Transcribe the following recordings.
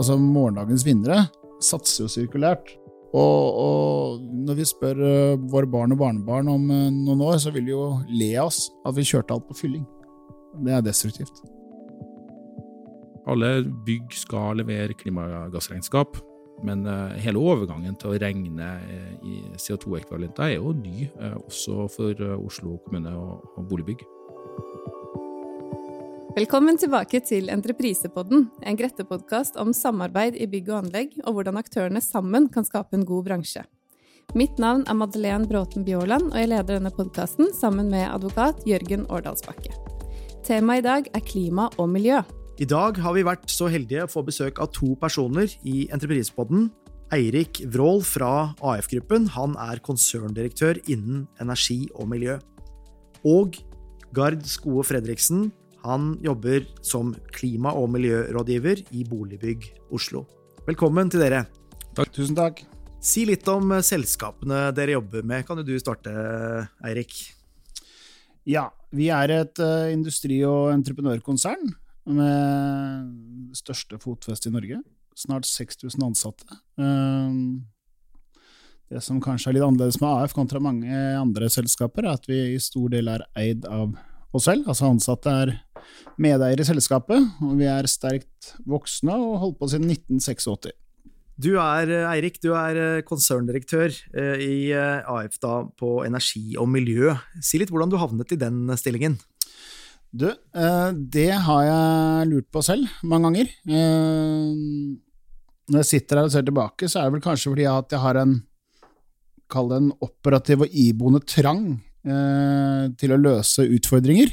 Altså, morgendagens vinnere satser jo sirkulært. Og, og når vi spør uh, våre barn og barnebarn om uh, noen år, så vil de jo le av oss at vi kjørte alt på fylling. Det er destruktivt. Alle bygg skal levere klimagassregnskap, men uh, hele overgangen til å regne i CO2-ekvivalenter er jo ny, også for Oslo kommune og boligbygg. Velkommen tilbake til Entreprisepodden, en Grette-podkast om samarbeid i bygg og anlegg, og hvordan aktørene sammen kan skape en god bransje. Mitt navn er Madeleine Bråten Bjåland, og jeg leder denne podkasten sammen med advokat Jørgen Årdalsbakke. Temaet i dag er klima og miljø. I dag har vi vært så heldige å få besøk av to personer i Entreprisepodden. Eirik Wrål fra AF-gruppen, han er konserndirektør innen energi og miljø. Og Gard Skoe Fredriksen, han jobber som klima- og miljørådgiver i Boligbygg Oslo. Velkommen til dere. Takk, Tusen takk. Si litt om selskapene dere jobber med. Kan du starte, Eirik? Ja, vi er et uh, industri- og entreprenørkonsern med største fotfeste i Norge. Snart 6000 ansatte. Uh, det som kanskje er litt annerledes med AF kontra mange andre selskaper, er at vi i stor del er eid av oss selv. Altså ansatte er medeier i selskapet, og vi er sterkt voksne og holdt på siden 1986. Du er, Eirik, du er konserndirektør i AF da på energi og miljø. Si litt hvordan du havnet i den stillingen? Du, det har jeg lurt på selv mange ganger. Når jeg sitter her og ser tilbake, så er det vel kanskje fordi jeg har en Kall det en operativ og iboende trang til å løse utfordringer.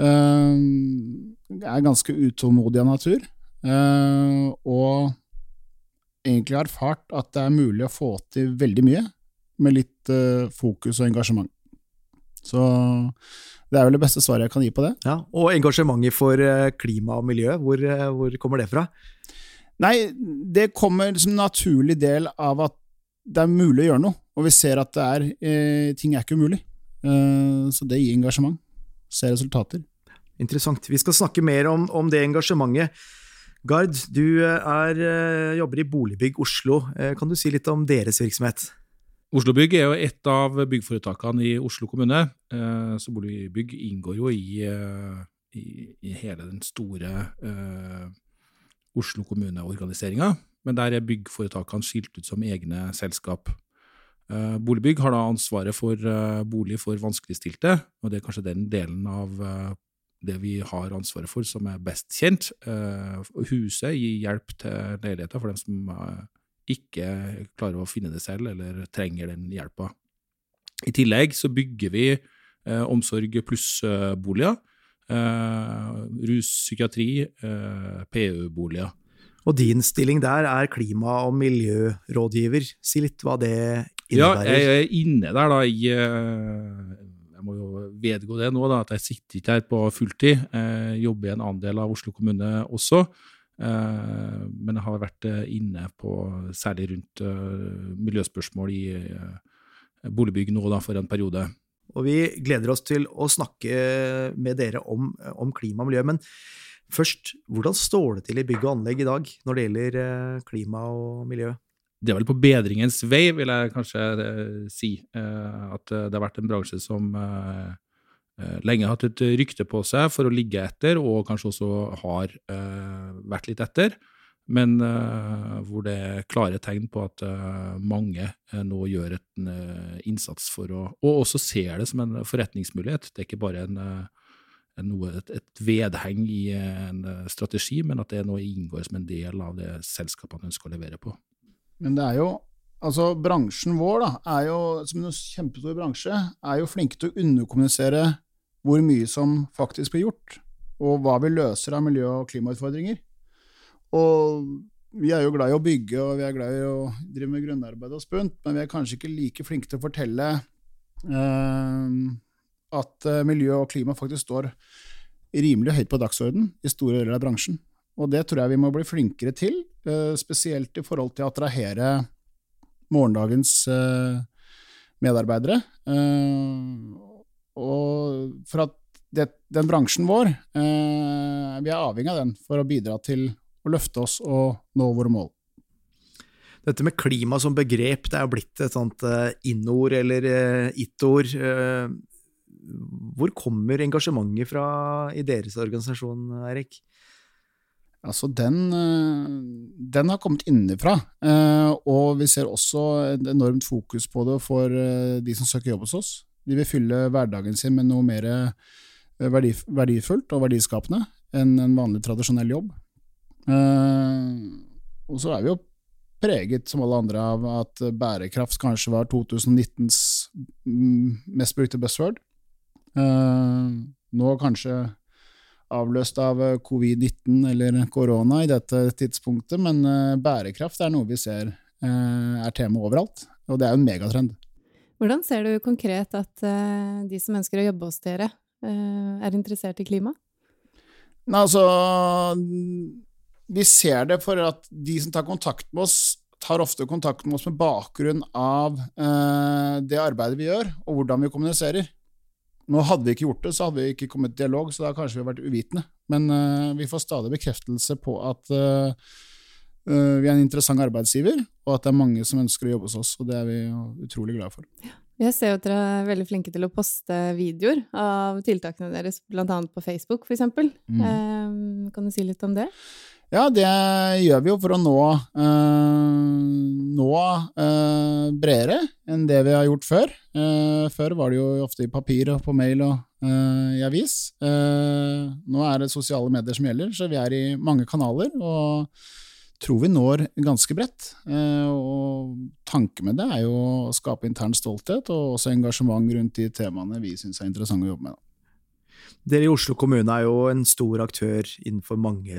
Jeg er ganske utålmodig av natur, og egentlig har erfart at det er mulig å få til veldig mye med litt fokus og engasjement. Så det er vel det beste svaret jeg kan gi på det. Ja, Og engasjementet for klima og miljø, hvor, hvor kommer det fra? Nei, det kommer som en naturlig del av at det er mulig å gjøre noe, og vi ser at det er, eh, ting er ikke umulig. Eh, så det gir engasjement. Se resultater. Interessant. Vi skal snakke mer om, om det engasjementet. Gard, du er, jobber i Boligbygg Oslo. Kan du si litt om deres virksomhet? Oslobygg er jo et av byggforetakene i Oslo kommune, så Boligbygg inngår jo i, i, i hele den store uh, Oslo kommune-organiseringa. Men der er byggforetakene skilt ut som egne selskap. Uh, Boligbygg har da ansvaret for uh, bolig for vanskeligstilte, og det er kanskje den delen av det vi har ansvaret for som er best kjent. huset gir hjelp til leiligheter for dem som ikke klarer å finne det selv, eller trenger den hjelpa. I tillegg så bygger vi omsorg pluss-boliger. rus, psykiatri, PU-boliger. Og din stilling der er klima- og miljørådgiver. Si litt hva det innebærer. Ja, jeg er inne der da i Jeg må jo vedgå det nå, da, at jeg sitter ikke her på fulltid. Jeg jobber i en annen del av Oslo kommune også. Men jeg har vært inne på særlig rundt miljøspørsmål i boligbygg nå da, for en periode. Og vi gleder oss til å snakke med dere om, om klima og miljø. men Først, hvordan står det til i bygg og anlegg i dag når det gjelder klima og miljø? Det er vel på bedringens vei, vil jeg kanskje si. At det har vært en bransje som lenge har hatt et rykte på seg for å ligge etter, og kanskje også har vært litt etter. Men hvor det er klare tegn på at mange nå gjør en innsats for å Og også ser det som en forretningsmulighet. Det er ikke bare en noe, et, et, vedheng i en strategi, men at det nå inngår som en del av det selskapene ønsker å levere på. Men det er jo Altså, bransjen vår, da, er jo, som en kjempestor bransje, er jo flinke til å underkommunisere hvor mye som faktisk blir gjort, og hva vi løser av miljø- og klimautfordringer. Og vi er jo glad i å bygge, og vi er glad i å drive med grunnarbeid og spunt, men vi er kanskje ikke like flinke til å fortelle eh, at eh, miljø og klima faktisk står rimelig høyt på dagsorden i store deler av bransjen. Og det tror jeg vi må bli flinkere til, eh, spesielt i forhold til å attrahere morgendagens eh, medarbeidere. Eh, og for at det, den bransjen vår, eh, vi er avhengig av den for å bidra til å løfte oss og nå våre mål. Dette med klima som begrep, det er jo blitt et sånt in-ord eller it-ord. Hvor kommer engasjementet fra i deres organisasjon, Eirik? Altså, den, den, har kommet innenfra, og vi ser også et enormt fokus på det for de som søker jobb hos oss. De vil fylle hverdagen sin med noe mer verdifullt og verdiskapende enn en vanlig, tradisjonell jobb. Og så er vi jo preget, som alle andre, av at bærekraft kanskje var 2019s mest brukte buzzword. Nå kanskje avløst av covid-19 eller korona i dette tidspunktet, men bærekraft er noe vi ser er tema overalt, og det er jo en megatrend. Hvordan ser du konkret at de som ønsker å jobbe hos dere, er interessert i klima? Nei, altså vi ser det for at de som tar kontakt med oss, tar ofte kontakt med oss med bakgrunn av eh, det arbeidet vi gjør, og hvordan vi kommuniserer. Nå Hadde vi ikke gjort det, så hadde vi ikke kommet i dialog, så da kanskje vi vært uvitende. Men uh, vi får stadig bekreftelse på at uh, vi er en interessant arbeidsgiver, og at det er mange som ønsker å jobbe hos oss, og det er vi utrolig glade for. Jeg ser jo at dere er veldig flinke til å poste videoer av tiltakene deres, bl.a. på Facebook f.eks. Mm. Kan du si litt om det? Ja, det gjør vi jo for å nå, øh, nå øh, bredere enn det vi har gjort før. Uh, før var det jo ofte i papir og på mail og uh, i avis. Uh, nå er det sosiale medier som gjelder, så vi er i mange kanaler. og tror vi når ganske bredt. Og tanken med det er jo å skape intern stolthet og også engasjement rundt de temaene vi syns er interessante å jobbe med. Dere i Oslo kommune er jo en stor aktør innenfor mange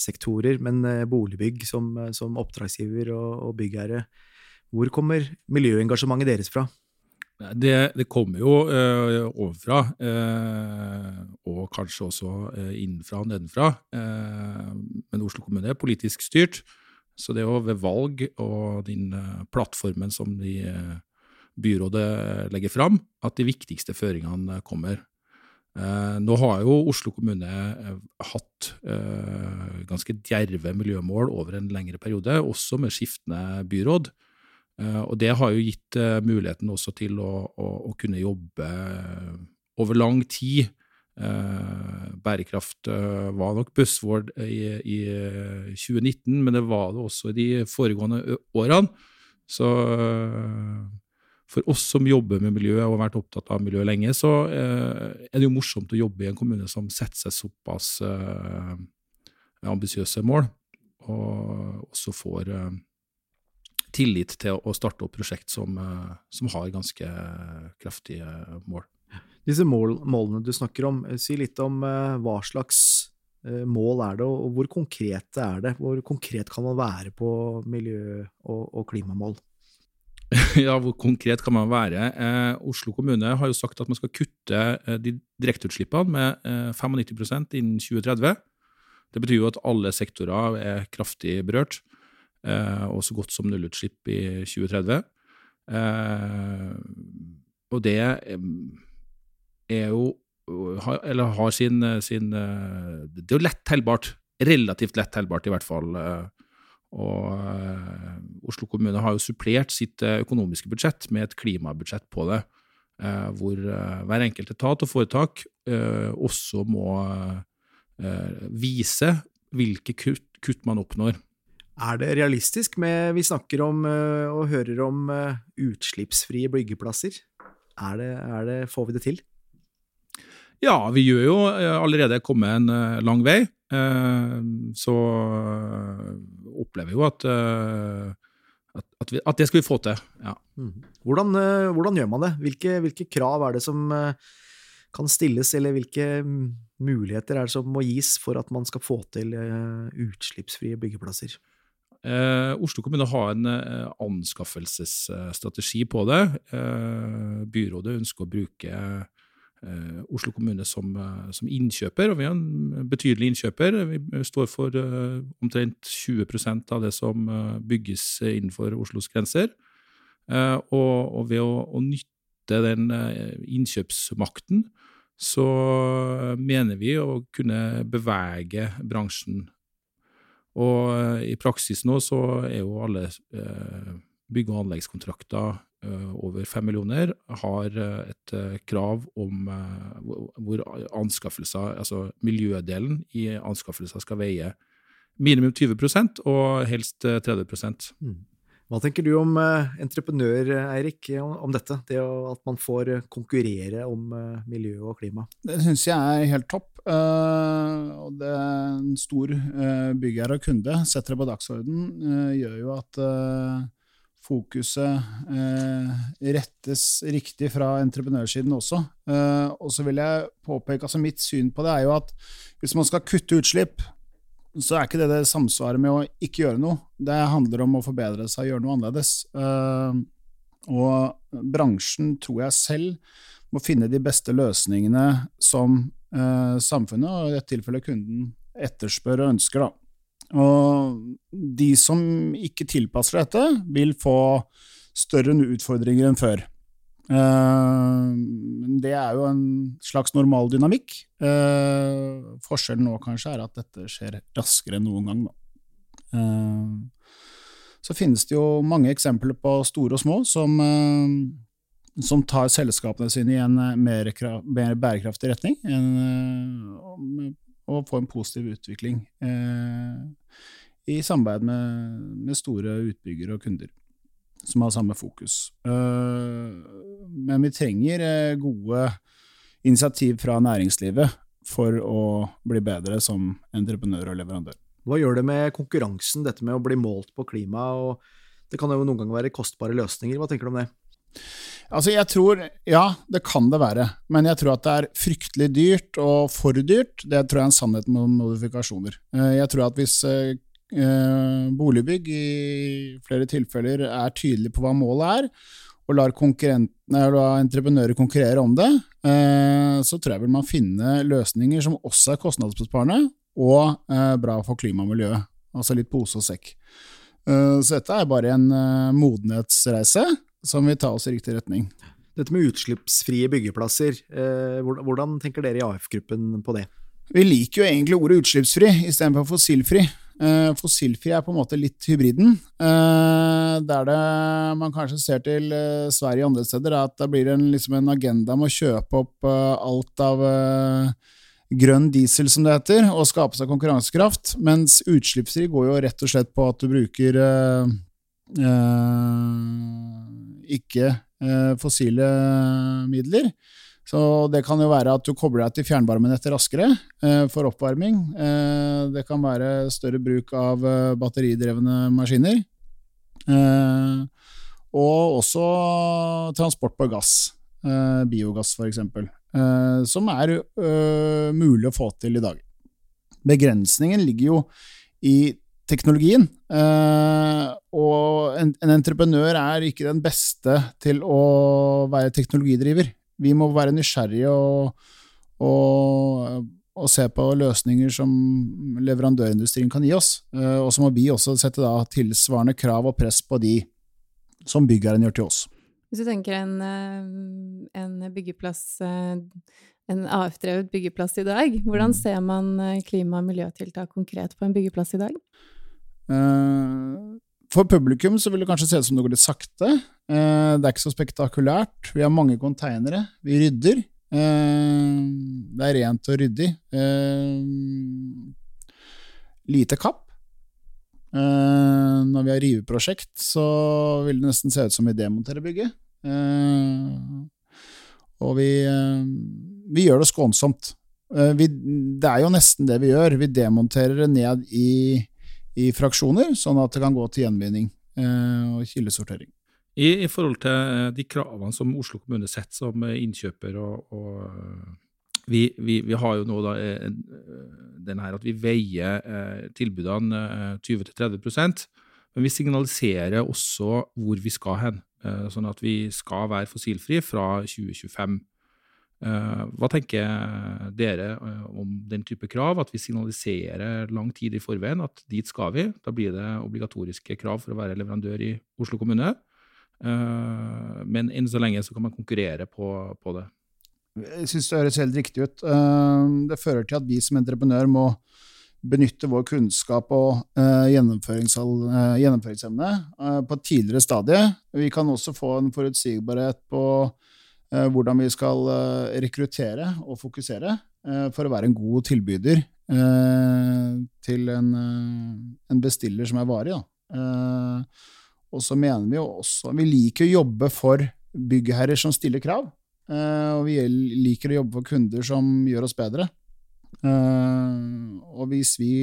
sektorer, men boligbygg som, som oppdragsgiver og, og byggherre, hvor kommer miljøengasjementet deres fra? Det, det, kommer jo uh, ovenfra, uh, og kanskje også uh, innenfra og nedenfra. men Oslo kommune er politisk styrt, så det er jo ved valg og den plattformen som de, byrådet legger fram, at de viktigste føringene kommer. Nå har jo Oslo kommune hatt ganske djerve miljømål over en lengre periode, også med skiftende byråd. Eh, og det har jo gitt eh, muligheten også til å, å, å kunne jobbe over lang tid. Eh, bærekraft var nok buzzword i, i, 2019, men det var det også i de foregående årene. Så for oss som jobber med miljø og har vært opptatt av miljø lenge, så er det jo morsomt å jobbe i en kommune som setter seg såpass ambisiøse mål, og også får tillit til å starte opp prosjekt som, eh, som har ganske kraftige mål. Disse mål, målene du snakker om, eh, si litt om hva slags mål er det, og hvor konkrete er det? Hvor konkret kan man være på miljø- og, og klimamål? ja, hvor konkret kan man være? Eh, Oslo kommune har jo sagt at man skal kutte eh, de direkteutslippene med eh, 95% innen 2030. Det betyr jo at alle sektorer er kraftig berørt. Eh, og så godt som nullutslipp i 2030. Eh, og det er jo Eller har sin, sin Det er jo lett tellbart. Relativt lett tellbart, i hvert fall. Og Oslo kommune har jo supplert sitt økonomiske budsjett med et klimabudsjett på det, hvor hver enkelt etat og foretak også må vise hvilke kutt, man oppnår. Er det realistisk med Vi snakker om eh, og hører om eh, utslippsfrie byggeplasser. Er det, er det, får vi det til? Ja, vi gjør jo eh, allerede kommet en lang vei. Så opplever vi jo at, at, vi, at det skal vi få til. Ja. Mm. Hvordan, hvordan, gjør man det? Hvilke, hvilke, krav er det som kan stilles, eller hvilke muligheter er det som må gis for at man skal få til utslippsfrie byggeplasser? Eh, Oslo kommune har en eh, anskaffelsesstrategi på det. Eh, byrådet ønsker å bruke eh, Oslo kommune som, eh, som, innkjøper, og vi er en betydelig innkjøper. Vi står for eh, omtrent 20% av det som bygges innenfor Oslos grenser. Og, og, ved å, å nytte den innkjøpsmakten, så mener vi å kunne bevege bransjen og eh, i praksis nå så er jo alle eh, bygge- og anleggskontrakter eh, over fem millioner har et krav om hvor anskaffelser, altså miljødelen i anskaffelser skal veie minimum 20% og helst 30 mm. Hva tenker du om entreprenør, Eirik, om dette? Det at man får konkurrere om miljø og klima? Det syns jeg er helt topp. Og det en stor byggherre og kunde setter det på dagsorden, gjør jo at fokuset rettes riktig fra entreprenørsiden også. og så vil jeg påpeke, altså Mitt syn på det er jo at hvis man skal kutte utslipp, så er ikke det det samsvaret med å ikke gjøre noe. Det handler om å forbedre seg og gjøre noe annerledes. og bransjen, tror jeg selv, må finne de beste løsningene som eh, samfunnet, og i dette tilfellet kunden, etterspør og ønsker. Da. Og de som ikke tilpasser dette, vil få større utfordringer enn før. Eh, det er jo en slags normal dynamikk. Eh, forskjellen nå kanskje er at dette skjer raskere enn noen gang. Da. Eh, så finnes det jo mange eksempler på store og små som som tar selskapene sine i en mer, mer bærekraftig retning. En, og få en positiv utvikling eh, i samarbeid med, med, store utbyggere og kunder som har samme fokus. Eh, men vi trenger eh, gode initiativ fra næringslivet for å bli bedre som entreprenør og leverandør. Hva gjør det med konkurransen, dette med å bli målt på klima? og Det kan jo noen ganger være kostbare løsninger. Hva tenker du om det? Altså, jeg tror Ja, det kan det være. Men jeg tror at det er fryktelig dyrt, og for dyrt. Det tror jeg er en sannhet med modifikasjoner. Eh, jeg tror at hvis eh, eh, boligbygg i flere tilfeller er tydelig på hva målet er, og lar, entreprenører konkurrere om det, så tror jeg vil man finne løsninger som også er kostnadsbesparende og bra for klima og miljø. Altså litt pose og sekk. Så dette er bare en modenhetsreise som vil ta oss i riktig retning. Dette med utslippsfrie byggeplasser, eh, hvordan tenker dere i AF-gruppen på det? Vi liker jo egentlig ordet utslippsfri istedenfor fossilfri. Eh, fossilfri er på en måte litt hybriden. Eh, der det man kanskje ser til Sverige og andre steder, er at det blir en, liksom en agenda med å kjøpe opp alt av grønn diesel, som det heter, og skape seg konkurransekraft. Mens utslippsfri går jo rett og slett på at du bruker eh, fossile midler. Så det kan jo være at du kobler deg til fjernvarmenettet raskere eh, for oppvarming. Eh, det kan være større bruk av batteridrevne maskiner. og også transport på gass. biogass, f.eks. Eh, som er mulig å få til i dag. Begrensningen ligger jo i teknologien. Uh, og en, en, entreprenør er ikke den beste til å være teknologidriver. Vi må være nysgjerrige og, og, og se på løsninger som leverandørindustrien kan gi oss. Uh, og så må vi også sette da, tilsvarende krav og press på de som byggherren gjør til oss. Hvis du tenker en, eh, en byggeplass en AF-drevet byggeplass i dag. Hvordan mm. ser man klima- og miljøtiltak konkret på en byggeplass i dag? Eh, for publikum så vil det kanskje se ut som det går litt sakte. Eh, det er ikke så spektakulært. Vi har mange konteinere. Vi rydder. Eh, det er rent og ryddig. Lite kapp. Når vi har riveprosjekt, så vil det nesten se ut som vi demonterer bygget. Og vi, vi gjør det skånsomt. Vi, det er jo nesten det vi gjør. Vi demonterer det ned i i fraksjoner, sånn at det kan gå til gjenvinning eh, og kildesortering. I, I, forhold til eh, de kravene som Oslo kommune setter som innkjøper og, og vi, vi, vi, har jo nå da den her at vi veier eh, tilbudene eh, 20-30% men vi signaliserer også hvor vi skal hen. Eh, sånn at vi skal være fossilfri fra 2025. Eh, hva tenker dere eh, om den type krav, at vi signaliserer lang tid i forveien at dit skal vi? Da blir det obligatoriske krav for å være leverandør i Oslo kommune. Men enn så lenge så kan man konkurrere på, på det. Jeg syns det høres helt riktig ut. Det fører til at vi som entreprenør må benytte vår kunnskap og uh, gjennomføringsevne på et tidligere stadie. Vi kan også få en forutsigbarhet på hvordan vi skal rekruttere og fokusere for å være en god tilbyder til en, bestiller som er varig. og så mener vi jo også Vi liker å jobbe for byggherrer som stiller krav. og vi liker å jobbe for kunder som gjør oss bedre. Og hvis vi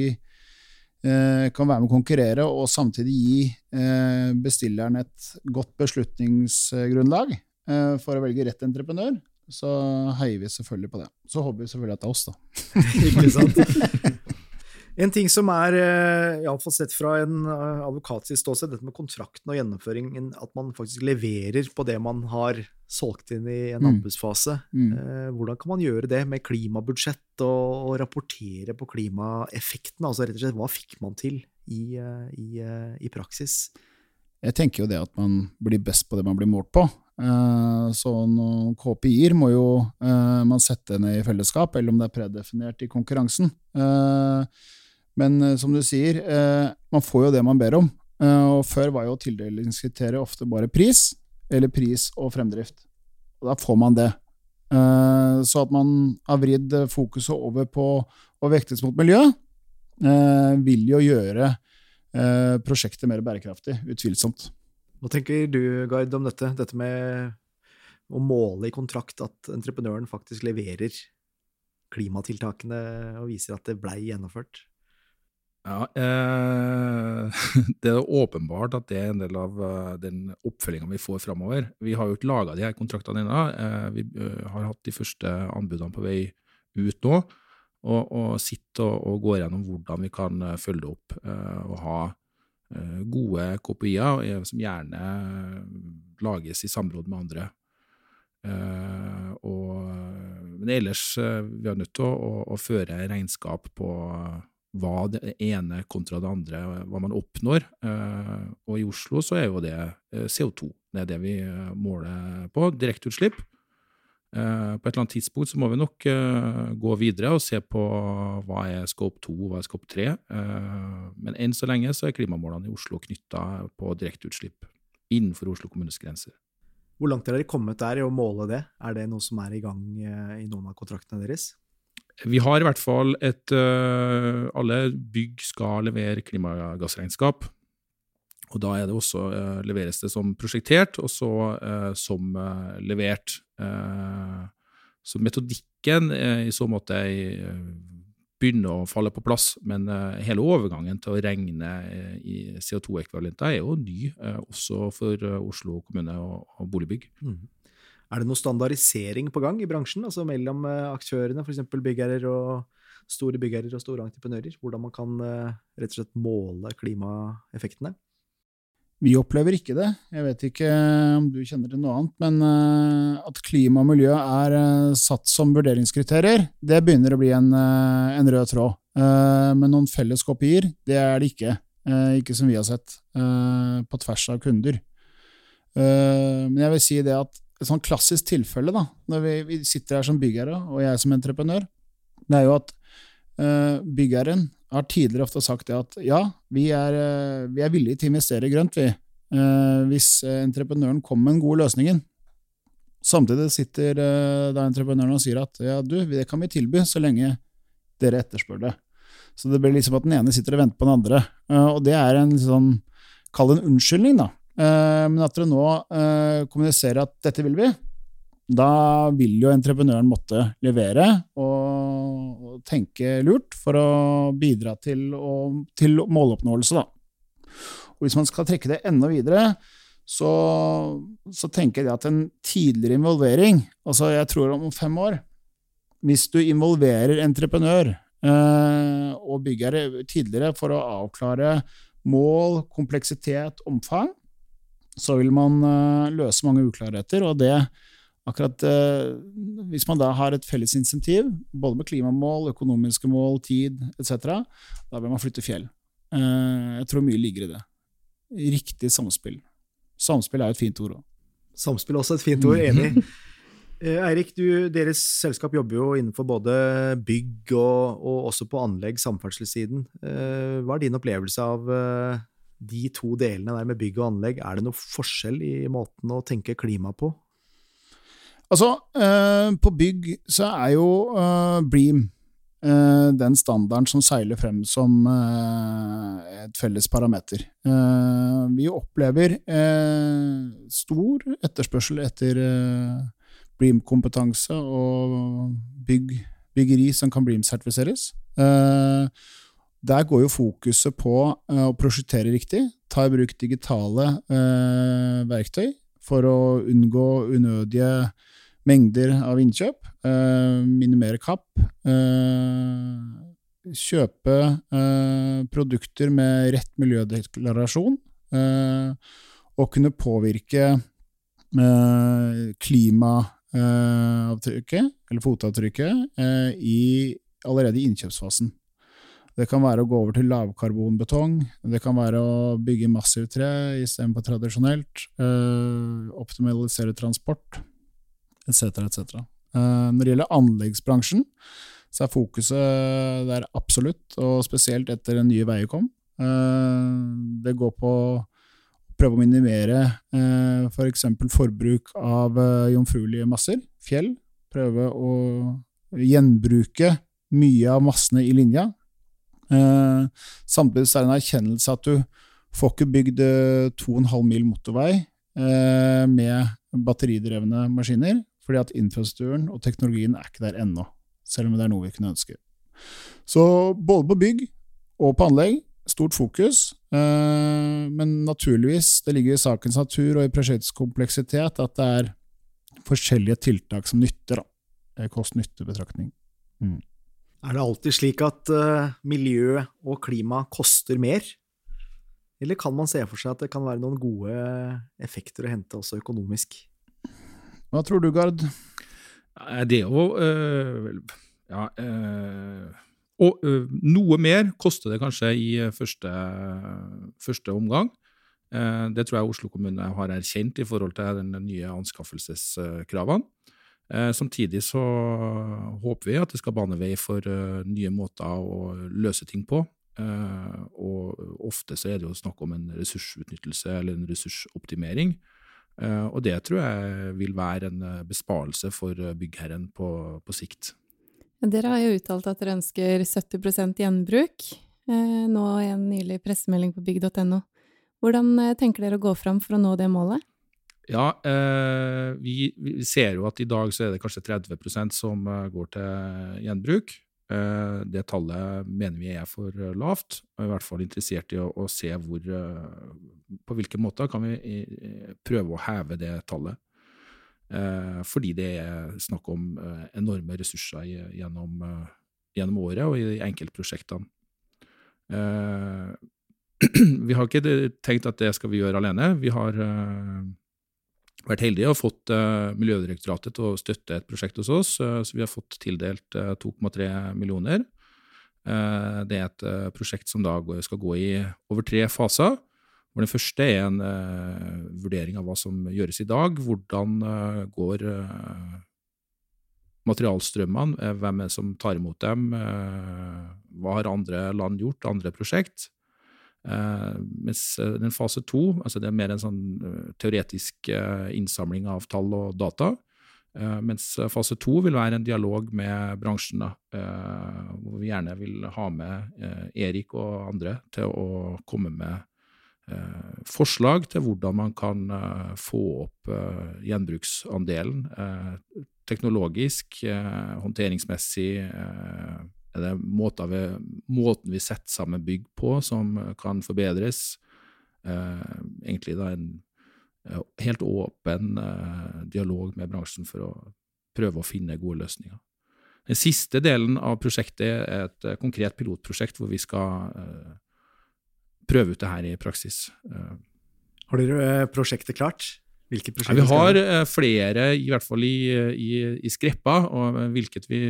kan være med å konkurrere og samtidig gi bestilleren et godt beslutningsgrunnlag for å velge rett entreprenør, så heier vi selvfølgelig på det. Så håper vi selvfølgelig at det er oss, da. Ikke sant? En ting som er, eh, iallfall sett fra en eh, advokats ståsted, dette med kontrakten og gjennomføringen, at man faktisk leverer på det man har solgt inn i en mm. anbudsfase. Mm. Mm. Hvordan kan man gjøre det med klimabudsjett og, og rapportere på klimaeffekten? Altså rett og slett, hva fikk man til i, i, i praksis? Jeg tenker jo det at man blir best på det man blir målt på. Så noen KPI-er må jo man sette ned i fellesskap, eller om det er predefinert i konkurransen. Men uh, som du sier, man får jo det man ber om. Og før var jo tildelingskriteriet ofte bare pris, eller pris og fremdrift. Og da får man det. så at man har vridd fokuset over på å vektes mot miljø, vil jo gjøre prosjektet mer bærekraftig, utvilsomt. Hva tenker du, Gard, om dette? Dette med å måle i kontrakt at entreprenøren faktisk leverer klimatiltakene og viser at det blei gjennomført? Ja, eh, Det er åpenbart at det er en del av uh, den oppfølginga vi får framover. Vi har jo ikke laga de her kontraktene ennå. Eh, vi uh, har hatt de første anbudene på vei ut nå, og, og sitter og, og, går gjennom hvordan vi kan uh, følge det opp og ha gode kopier som gjerne lages i samråd med andre. Og, men ellers vi er nødt til å, å, føre regnskap på hva det ene kontra det andre, hva man oppnår. Eh, og i Oslo så er jo det eh, CO2. Det er det vi eh, måler på. Direkteutslipp. På et eller annet tidspunkt så må vi nok gå videre og se på hva er scope 2 og hva er scope 3. Men enn så lenge så er klimamålene i Oslo knytta på direkteutslipp innenfor Oslo kommunes grenser. Hvor langt er dere kommet der i å måle det? Er det noe som er i gang i noen av kontraktene deres? Vi har i hvert fall et uh, Alle bygg skal levere klimagassregnskap. Og da det også, uh, leveres det som prosjektert, og så uh, som levert. så metodikken i så måte begynner å falle på plass, men hele overgangen til å regne i CO2-ekvivalenter er jo ny, også for Oslo kommune og, boligbygg. Mm. Er det noe standardisering på gang i bransjen, altså mellom eh, aktørene, f.eks. byggherrer og store byggherrer og store entreprenører? Hvordan man kan eh, rett og slett måle klimaeffektene? Vi opplever ikke det. Jeg vet ikke om du kjenner til noe annet, men eh, at klima og miljø er satt som vurderingskriterier, det begynner å bli en, en rød tråd. Men noen felles kopier, det er det ikke. Ikke som vi har sett, på tvers av kunder. Men jeg vil si det at et sånn klassisk tilfelle, da, når vi, sitter her som byggherre, og jeg som entreprenør, det er jo at byggherren har tidligere ofte sagt det at ja, vi er, uh, vi er villige til å investere grønt, vi, uh, hvis entreprenøren kommer med den gode løsningen. Samtidig sitter da entreprenøren og sier at ja, du, det kan vi tilby så lenge dere etterspør det. Så det blir liksom at den ene sitter og venter på den andre. og det er en sånn, kall det en unnskyldning, da, Eh, men at dere nå eh, kommuniserer at dette vil vi, da vil jo entreprenøren måtte levere og, tenke lurt for å bidra til, å, til måloppnåelse. Da. Og hvis man skal trekke det enda videre, så, så tenker jeg at en tidligere involvering altså Jeg tror om fem år hvis du involverer entreprenør eh, og byggherre tidligere for å avklare mål, kompleksitet, omfang, så vil man eh, løse mange uklarheter. Og det akkurat eh, Hvis man da har et felles insentiv, både med klimamål, økonomiske mål, tid etc., da vil man flytte fjell. Eh, jeg tror mye ligger i det. Riktig samspill. Samspill er jo et fint ord òg. Samspill er også et fint ord, enig. Eh, Eirik, du, deres selskap jobber jo innenfor både bygg og, og også på anlegg, samferdselssiden. Eh, hva er din opplevelse av eh, de to delene der med bygg og anlegg? Er det noe forskjell i måten å tenke klima på? Altså, eh, på bygg så er jo eh, Bream eh, den standarden som seiler frem som eh, et felles parameter. Eh, vi opplever eh, stor etterspørsel etter Bream-kompetanse og bygg, byggeri som kan Bream-sertifiseres. Der går jo fokuset på å prosjektere riktig, ta i bruk digitale verktøy for å unngå unødige mengder av innkjøp, eh, minimere kapp, eh, kjøpe eh, produkter med rett miljødeklarasjon, og kunne påvirke klimaavtrykket, eller fotavtrykket, i, allerede i innkjøpsfasen. Det kan være å gå over til lavkarbonbetong, det kan være å bygge massivtre istedenfor tradisjonelt, optimalisere transport etc., etc. Uh, når det gjelder anleggsbransjen, så er fokuset der absolutt, og spesielt etter den nye veier kom. Uh, det går på å prøve å minimere f.eks. For forbruk av jomfruelige masser, fjell. Prøve å gjenbruke mye av massene i linja. Samtidig så er det en erkjennelse at du får ikke bygd 2,5 mil motorvei med batteridrevne maskiner fordi at infrastrukturen og teknologien er ikke der ennå, selv om det er noe vi kunne ønske. Så både på bygg og på anlegg, stort fokus, eh, men naturligvis, det ligger i sakens natur og i prosjektets kompleksitet at det er forskjellige tiltak som nytter, da. Kost-nytte-betraktning. Mm. Er det alltid slik at uh, miljø og klima koster mer? Eller kan man se for seg at det kan være noen gode effekter å hente også økonomisk? Hva tror du, Gard? Det er jo øh, Ja øh, Og øh, noe mer koster det kanskje i første, første omgang. Det tror jeg Oslo kommune har erkjent i forhold til den nye anskaffelseskravene. Samtidig så håper vi at det skal bane vei for nye måter å løse ting på. Og ofte så er det jo snakk om en ressursutnyttelse eller en ressursoptimering. Eh, og det tror jeg vil være en eh, besparelse for eh, byggherren på, på sikt. Dere har jo uttalt at dere ønsker 70 gjenbruk, nå i en nylig pressemelding på bygg.no. Hvordan tenker dere å gå fram for å nå det målet? Ja, vi, vi, ser jo at i dag så er det kanskje 30% som går til gjenbruk. Eh, det tallet mener vi er for eh, lavt, og er i hvert fall interessert i å, å se hvor, eh, på hvilke måter kan vi prøve å heve det tallet. Fordi det er snakk om enorme ressurser gjennom, gjennom året og i enkeltprosjektene. Vi har ikke tenkt at det skal vi gjøre alene. Vi har vært heldige og fått uh, Miljødirektoratet til å støtte et prosjekt hos oss, uh, så vi har fått tildelt uh, 2,3 millioner. det er et prosjekt som da skal gå i over tre faser. hvor Den første er en vurdering av hva som gjøres i dag. Hvordan går materialstrømmene? Hvem er det som tar imot dem? hva har andre land gjort? Andre prosjekt? Uh, mens uh, den fase to, altså det er mer en sånn uh, teoretisk innsamling av tall og data. mens fase to vil være en dialog med bransjen, da, hvor vi gjerne vil ha med Erik og andre til å komme med forslag til hvordan man kan få opp gjenbruksandelen teknologisk, håndteringsmessig er det vi, måten vi setter sammen bygg på som kan forbedres? Eh, egentlig da en helt åpen eh, dialog med bransjen for å prøve å finne gode løsninger. Den siste delen av prosjektet er et eh, konkret pilotprosjekt hvor vi skal eh, prøve ut det her i praksis. Eh, Har dere eh, prosjektet klart? Hvilke Ja, vi har eh, flere, i hvert fall i, i, i skreppa, og eh, hvilket, vi,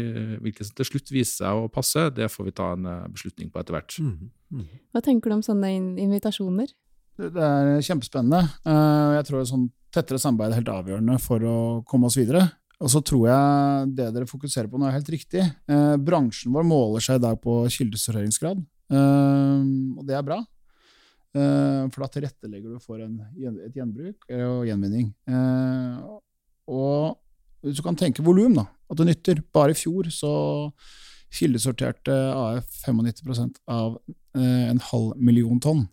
hvilket som til slutt viser seg å passe, det får vi ta en eh, beslutning på etter hvert. Mm. Mm. Hva tenker du om sånne invitasjoner? Det det er kjempespennende. Eh, Jeg tror sånn tettere samarbeid er helt avgjørende for å komme oss videre. Og så tror jeg det dere fokuserer på nå er helt riktig. Eh, Bransjen vår måler seg i dag på kildesorteringsgrad, eh, og det er bra. Eh, For da tilrettelegger du for en, et gjenbruk eh, og gjenvinning. Eh, Og du kan tenke volum, da, at det nytter. Bare i fjor så kildesorterte AF 95 av en halv million tonn.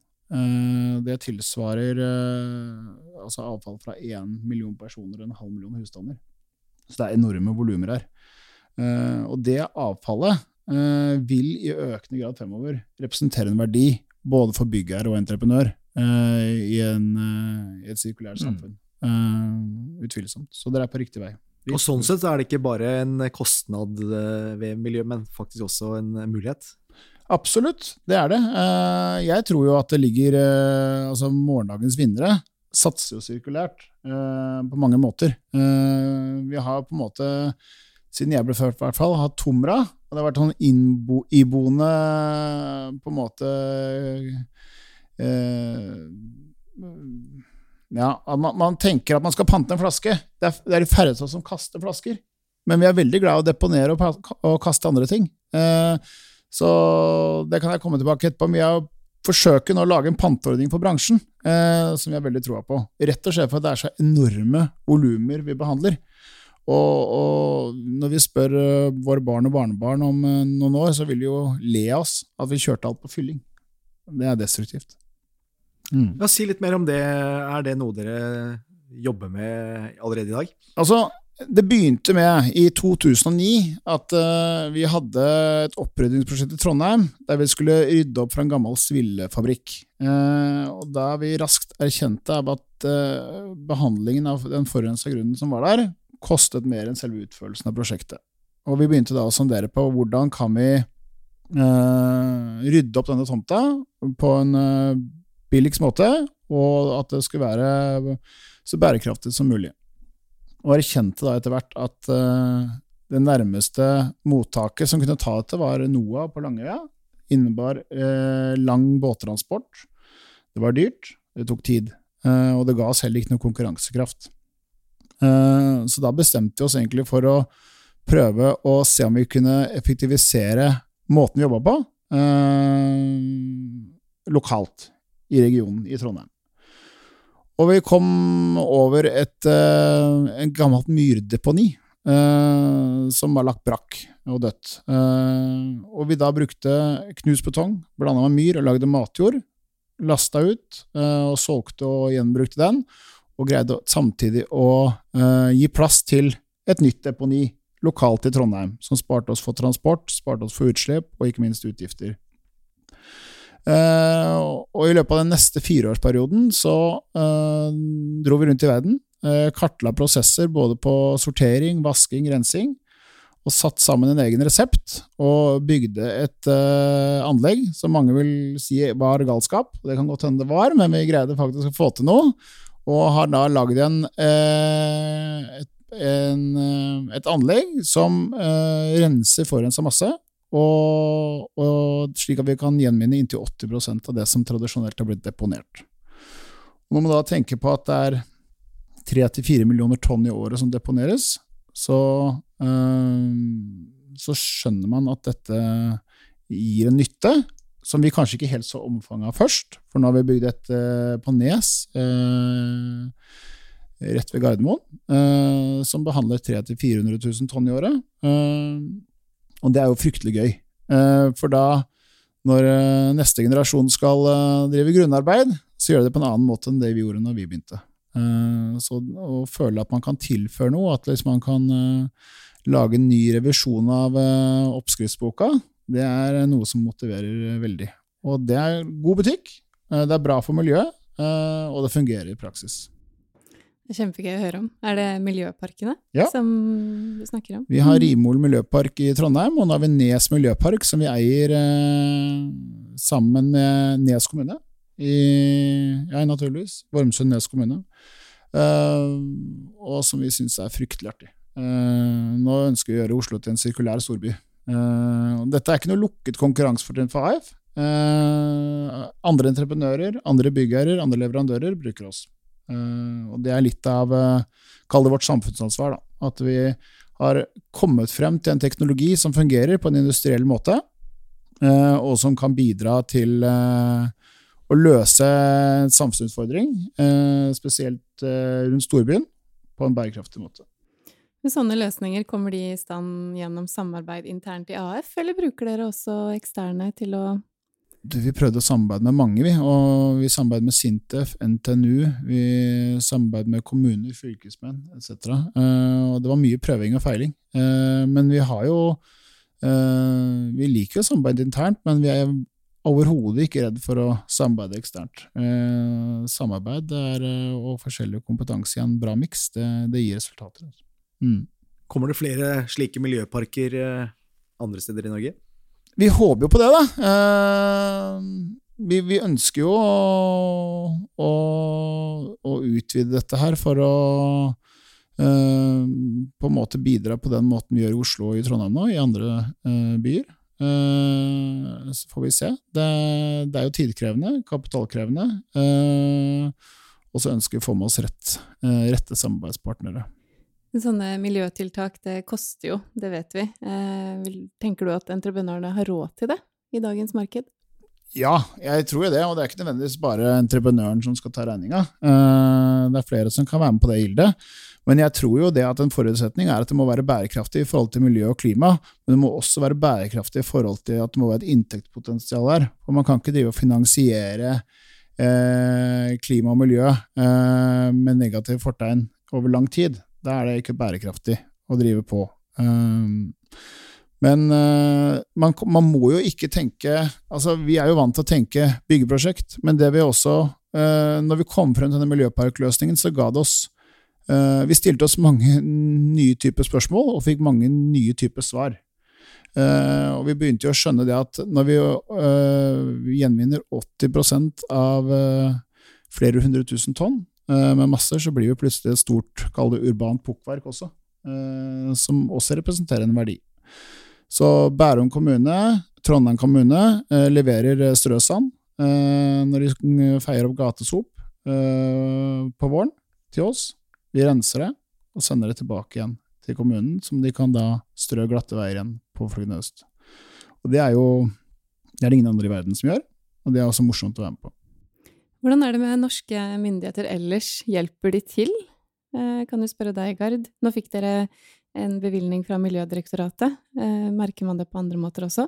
Det tilsvarer altså avfall fra én million personer og en halv million husstander. Så det er enorme volumer her. Og det avfallet vil i økende grad fremover representere en verdi både for byggherre og entreprenør uh, i, en, uh, i et sirkulært Mm. samfunn. Eh, Utvilsomt. Så dere er på riktig vei. Riktig. Og sånn sett er det ikke bare en kostnad ved miljøet, men faktisk også en mulighet. Absolutt, det er det. Jeg tror jo at det ligger Altså, morgendagens vinnere satser jo sirkulært på mange måter. Vi har på en måte, siden jeg ble født i hvert fall, hatt Tomra. Og det har vært sånn innbo, iboende på en måte eh, Ja, at man, man tenker at man skal pante en flaske. Det er, de færreste som kaster flasker. Men vi er veldig glad i å deponere og, og kaste andre ting. Eh, så det kan jeg komme tilbake etterpå. Men jeg forsøker nå å lage en panteordning for bransjen, eh, som vi har veldig troa på. Rett og slett for at det er så enorme volumer vi behandler. Og, og når vi spør eh, våre barn og barnebarn om eh, noen år, så vil de jo le av oss at vi kjørte alt på fylling. Det er destruktivt. Mm. Ja, Si litt mer om det. Er det noe dere jobber med allerede i dag? Altså, det begynte med i 2009 at uh, vi hadde et oppryddingsprosjekt i Trondheim der vi skulle rydde opp fra en gammel svillefabrikk. Uh, og da vi raskt erkjente av at uh, behandlingen av den forurensa grunnen som var der, kostet mer enn selve utførelsen av prosjektet. Og vi begynte da å sondere på hvordan kan vi eh, rydde opp denne tomta på en eh, billigst måte, og at det skulle være så bærekraftig som mulig og erkjente da etter hvert at eh, det nærmeste mottaket som kunne ta dette, var NOAH på Langøya. Innebar eh, lang båttransport. Det var dyrt, det tok tid, eh, og det ga oss heller ikke noe konkurransekraft. Eh, så da bestemte vi oss egentlig for å prøve å se om vi kunne effektivisere måten vi jobba på, eh, lokalt i regionen i Trondheim. Og vi kom over et uh, en gammelt myrdeponi eh, som var lagt brakk og dødt. Eh, og vi da brukte knust betong blanda med myr og lagde matjord. Lasta ut eh, og solgte og gjenbrukte den. Og greide samtidig å uh, gi plass til et nytt deponi lokalt i Trondheim, som sparte oss for transport, sparte oss for utslipp og ikke minst utgifter. Uh, og i løpet av den neste fireårsperioden så uh, dro vi rundt i verden, kartla prosesser både på sortering, vasking, rensing, og satt sammen en egen resept og bygde et uh, anlegg som mange vil si var galskap. Det kan godt hende det var, men vi greide faktisk å få til noe, og har da lagd en, eh, et, eh, et anlegg som eh, renser forurensa masse, og, og slik at vi kan gjenvinne inntil 80% av det som tradisjonelt har blitt deponert. Når man da tenker på at det er 3-4 millioner tonn i året som deponeres, så, så skjønner man at dette gir en nytte som vi kanskje ikke helt så omfanget av først, for nå har vi bygd et øh, på Nes, øh, rett ved Gardermoen, øh, som behandler 300 000-400 000 tonn i året. Og det er jo fryktelig gøy. Eh, for da, når eh, neste generasjon skal eh, drive grunnarbeid, så gjør de det på en annen måte enn det vi gjorde når vi begynte. Eh, så å føle at man kan tilføre noe, at liksom man kan eh, lage en ny revisjon av eh, oppskriftsboka, det er noe som motiverer veldig. Og det er god butikk, eh, det er bra for miljøet, eh, og det fungerer i praksis. Det er kjempegøy å høre om. Er det miljøparkene Ja. som du snakker om? Vi har Rimol miljøpark i Trondheim, og nå har vi Nes miljøpark, som vi eier eh, sammen med Nes kommune. I, ja, naturligvis. Vormsund Nes kommune. Eh, og som vi syns er fryktelig artig. Eh, nå ønsker vi å gjøre Oslo til en sirkulær storby. Eh, dette er ikke noe lukket konkurransefortrinn for AF. Eh, andre entreprenører, andre byggherrer, andre leverandører bruker oss. Eh, og det er litt av Kall det vårt samfunnsansvar. Da. At vi har kommet frem til en teknologi som fungerer på en industriell måte, og som kan bidra til å løse en samfunnsutfordring, spesielt rundt storbyen, på en bærekraftig måte. Men sånne løsninger, kommer de i stand gjennom samarbeid internt i AF, eller bruker dere også eksterne til å Du, Vi prøvde å samarbeide med mange, vi. Og vi samarbeider med Sintef, NTNU, vi samarbeider med kommuner, fylkesmenn etc. Eh, og det var mye prøving og feiling. Eh, men vi har jo eh, Vi liker jo samarbeid internt, men vi er overhodet ikke redd for å samarbeide eksternt. Samarbeid er, og forskjellig kompetanse i en bra miks, det, det gir resultater. altså. Mm. Kommer det flere slike miljøparker eh, andre steder i Norge? Vi håper jo på det, da. Eh, vi, vi ønsker jo å, å, å utvide dette her for å eh, på en måte bidra på den måten vi gjør i Oslo og i Trondheim nå, i andre byer. Så får vi se. Det, det er jo tidkrevende, kapitalkrevende. og så ønsker vi å få med oss rett, rette samarbeidspartnere. Sånne miljøtiltak, det koster jo, det vet vi. Eh, tenker du at entreprenørene har råd til det i dagens marked? Ja, jeg tror jo det, og det er ikke nødvendigvis bare entreprenøren som skal ta regninga. Eh, Det er flere som kan være med på det gildet. Men jeg tror jo det at en forutsetning er at det må være bærekraftig i forhold til miljø og klima, men det må også være bærekraftig i forhold til at det må være et inntektspotensial her. For man kan ikke drive og finansiere eh, klima og miljø med negativt fortegn over lang tid. Da er det ikke bærekraftig å drive på. Eh, men eh, man, man må jo ikke tenke altså Vi er jo vant til å tenke byggeprosjekt, men det vi også eh, Når vi kom frem til denne miljøparkløsningen, så ga det oss eh, Vi stilte oss mange nye typer spørsmål og fikk mange nye typer svar. Og vi begynte jo å skjønne det at når vi gjenvinner 80 av flere hundre tusen tonn med masser, så blir vi plutselig et stort, kall det urbant pukkverk også, eh, som også representerer en verdi. Så Bærum kommune, Trondheim kommune, eh, leverer eh, strøsand eh, når de feier opp gatesop eh, på våren til oss. Vi renser det og sender det tilbake igjen til kommunen, som de kan da strø glatte veier igjen på Fløyen øst. Og det er jo det er det ingen andre i verden som gjør, og det er også morsomt å være med på. Hvordan er det med norske myndigheter ellers? Hjelper de til? Eh, Kan du spørre deg, Gard? Nå fikk dere en bevilgning fra Miljødirektoratet. Eh, Merker man det på andre måter også?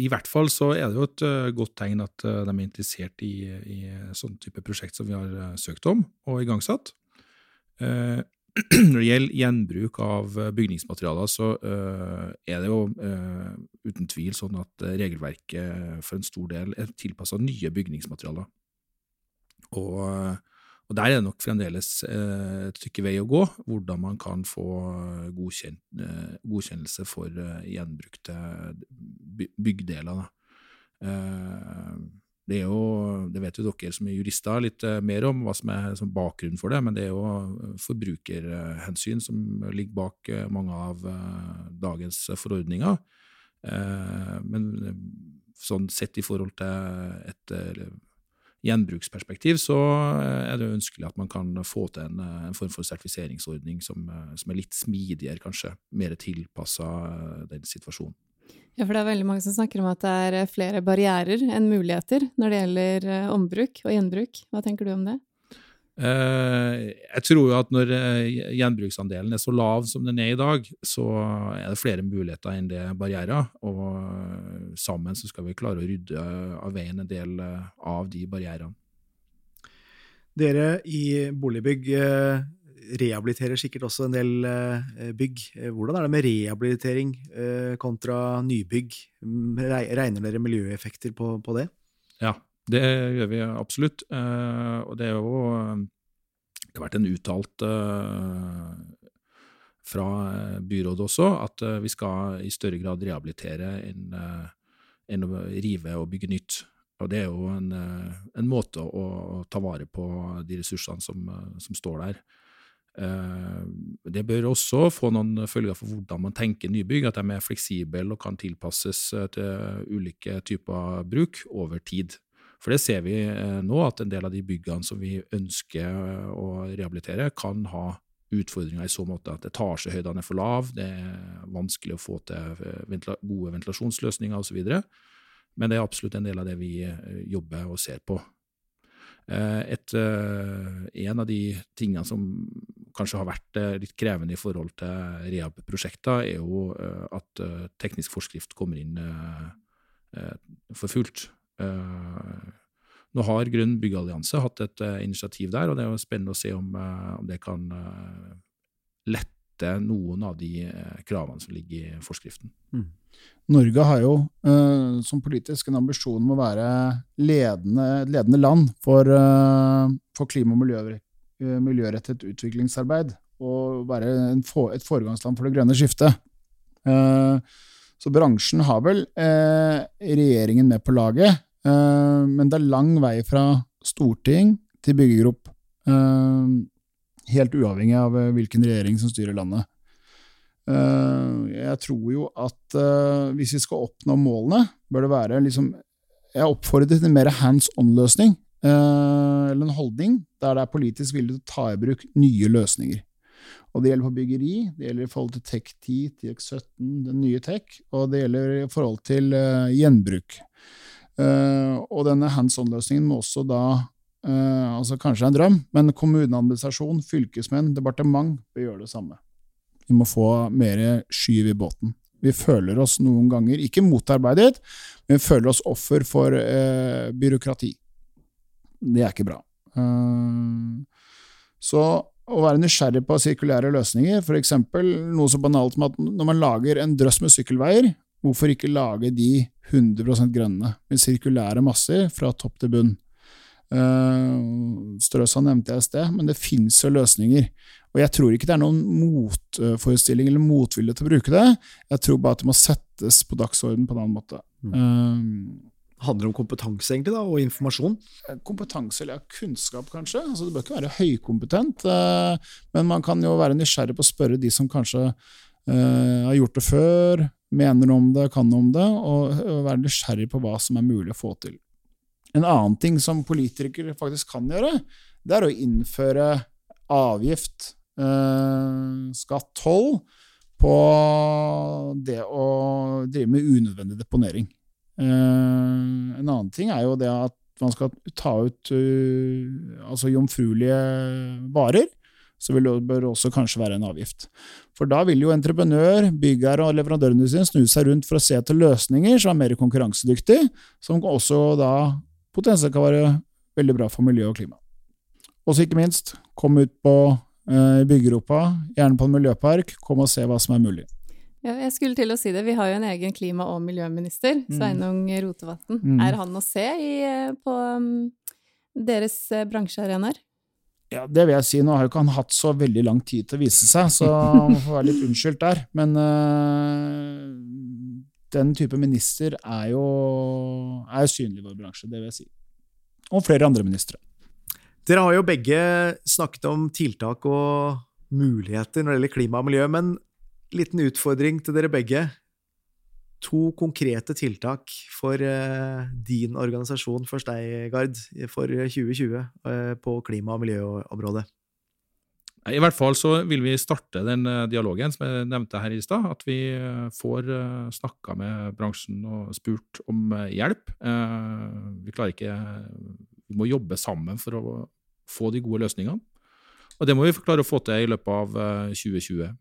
I hvert fall så er det jo et eh, godt tegn at de er interessert i, i sånn type prosjekt som vi har søkt om og igangsatt. Når det gjelder gjenbruk av bygningsmaterialer, så er det jo uten tvil sånn at regelverket for en stor del er tilpassa nye bygningsmaterialer. Og, og der er det nok fremdeles eh, et stykke vei å gå, hvordan man kan få godkjent, eh, godkjennelse for eh, gjenbrukte byggdeler. Det er jo, det vet jo dere som er jurister litt mer om hva som er som bakgrunnen for det, men det er jo forbrukerhensyn som ligger bak mange av dagens forordninger. Men sånn sett i forhold til et gjenbruksperspektiv, så eh, er det ønskelig at man kan få til en, eh, en form for sertifiseringsordning som, eh, som er litt smidigere, kanskje, mer tilpassa den situasjonen. Ja, for det er veldig mange som snakker om at det er flere barrierer enn muligheter når det gjelder ombruk og gjenbruk. Hva tenker du om det? Eh, Jeg tror jo at når eh, gjenbruksandelen er så lav som den er i dag, så er det flere muligheter enn det er barrierer. Og eh, sammen så skal vi klare å rydde av veien en del av de barrierene. Dere i Boligbygg eh, rehabiliterer sikkert også en del bygg. Hvordan er det med rehabilitering eh, kontra nybygg? Regner dere miljøeffekter på, på det? Ja, det gjør vi absolutt. Eh, og det er jo det har vært en uttalt fra byrådet også at vi skal i større grad rehabilitere enn, enn å rive og bygge nytt. Og det er jo en, en måte å, ta vare på de ressursene som, som står der. Eh, det bør også få noen følger for hvordan man tenker nybygg, at de er fleksible og kan tilpasses eh, til ulike typer bruk over tid. For det ser vi eh, nå, at en del av de byggene som vi ønsker å rehabilitere, kan ha utfordringer i så måte at etasjehøydene er for lav, det er vanskelig å få til gode ventilasjonsløsninger osv. Men det er absolutt en del av det vi jobber og ser på. Et, en av de tingene som kanskje har vært eh, litt krevende i forhold til rehab-prosjekter, er jo eh, at eh, teknisk forskrift kommer inn for fullt. Nå har Grønn byggeallianse hatt et initiativ der, og det er jo spennende å se om, om det kan lette noen av de kravene som ligger i forskriften. Mm. Norge har jo som politisk en ambisjon om å være ledende, ledende land for, for klima- og Eh, miljørettet utviklingsarbeid og være for, et foregangsland for det grønne skiftet. Uh, så bransjen har vel regjeringen med på laget, men det er lang vei fra storting til byggegrop. helt uavhengig av hvilken regjering som styrer landet. jeg tror jo at hvis vi skal oppnå målene, bør det være liksom Jeg oppfordrer til en mer hands on-løsning. Eh, eller en holdning der det er politisk vilje til å ta i bruk nye løsninger. Og Det gjelder på byggeri, det gjelder i forhold til TEK10, TX17, den nye TEK, og det gjelder i forhold til gjenbruk. Uh, og denne hands on-løsningen må også da uh, altså Kanskje en drøm, men kommuneadministrasjon, fylkesmenn, departement bør gjøre det samme. Vi må få mer skyv i båten. Vi føler oss noen ganger ikke motarbeidet, men vi føler oss offer for byråkrati. Det er ikke bra. Uh, så å være nysgjerrig på sirkulære løsninger, f.eks. noe så banalt som at når man lager en drøss med sykkelveier, hvorfor ikke lage de 100 grønne, med sirkulære masser fra topp til bunn? Uh, Strøsa nevnte jeg i sted, men det fins jo løsninger. Og jeg tror ikke det er noen motforestilling eller motvilje til å bruke det, jeg tror bare at det må settes på dagsorden på en annen måte. Mm. Uh, handler om kompetanse egentlig da, og informasjon? Eh, kompetanse eller kunnskap, kanskje. Altså, det bør ikke være høykompetent, uh, men man kan jo være nysgjerrig på å spørre de som kanskje har gjort det før, mener noe om det, kan noe om det, og være nysgjerrig på hva som er mulig å få til. En annen ting som politikere faktisk kan gjøre, det er å innføre avgift, skatt, toll, på det å drive med unødvendig deponering. Eh, en annen ting er jo det at man skal ta ut uh, altså jomfruelige varer. Så vil det, også kanskje være en avgift. For da vil jo entreprenør, byggherre og leverandørene sine snu seg rundt for å se etter løsninger som er mer konkurransedyktige, som også da potensielt kan være veldig bra for miljø og klima. Og så ikke minst, kom ut på uh, byggeropa, gjerne på en miljøpark, kom og se hva som er mulig. Ja, jeg skulle til å si det. Vi har jo en egen klima- og miljøminister, mm. Sveinung Rotevatn. Mm. Er han å se i, eh, på um, deres uh, bransjearenaer? Ja, det vil jeg si. Nå har jo ikke han hatt så veldig lang tid til å vise seg, så han må få være litt unnskyldt der. Men uh, den type minister er jo er synlig i vår bransje, det vil jeg si. Og flere andre ministre. Dere har jo begge snakket om tiltak og muligheter når det gjelder klima og miljø, men liten utfordring til dere begge. To konkrete tiltak for uh, din organisasjon, først deg, Gard, for 2020 uh, eh, på klima- og miljøområdet. I hvert fall så vil vi starte den eh, dialogen som jeg nevnte her i stad. At vi får snakka med bransjen og spurt om hjelp. Vi klarer ikke Vi må jobbe sammen for å få de gode løsningene. Og det må vi klare å få til i løpet av 2020.